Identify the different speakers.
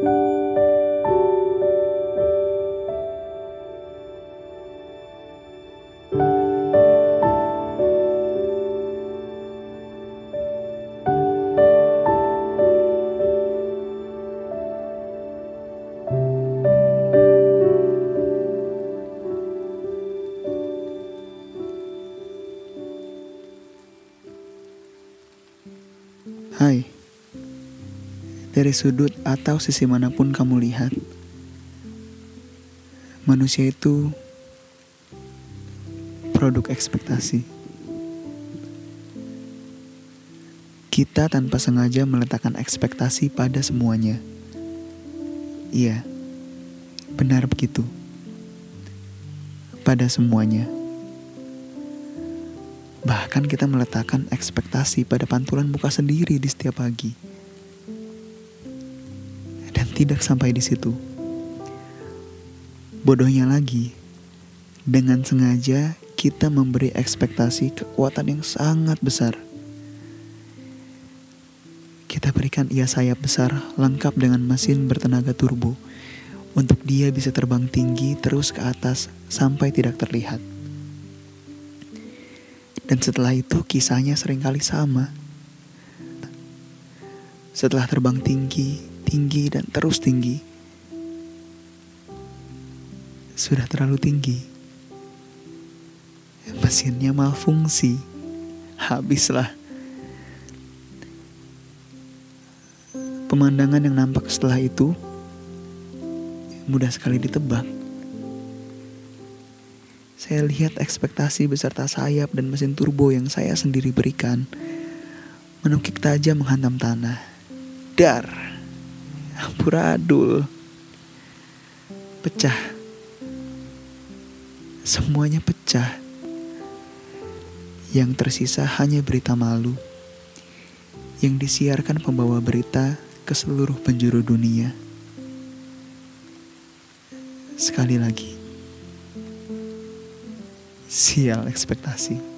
Speaker 1: Hi. Dari sudut atau sisi mana pun kamu lihat, manusia itu produk ekspektasi. Kita tanpa sengaja meletakkan ekspektasi pada semuanya. Iya, benar begitu. Pada semuanya. Bahkan kita meletakkan ekspektasi pada pantulan muka sendiri di setiap pagi. Tidak sampai di situ. Bodohnya lagi, dengan sengaja kita memberi ekspektasi kekuatan yang sangat besar. Kita berikan ia sayap besar lengkap dengan mesin bertenaga turbo untuk dia bisa terbang tinggi terus ke atas sampai tidak terlihat. Dan setelah itu kisahnya sering kali sama. Setelah terbang tinggi, tinggi dan terus tinggi, sudah terlalu tinggi. Mesinnya malfungsi, habislah. Pemandangan yang nampak setelah itu mudah sekali ditebak. Saya lihat ekspektasi beserta sayap dan mesin turbo yang saya sendiri berikan menukik tajam menghantam tanah. Dar, amburadul, pecah. Semuanya pecah. Yang tersisa hanya berita malu yang disiarkan pembawa berita ke seluruh penjuru dunia. Sekali lagi, sial ekspektasi.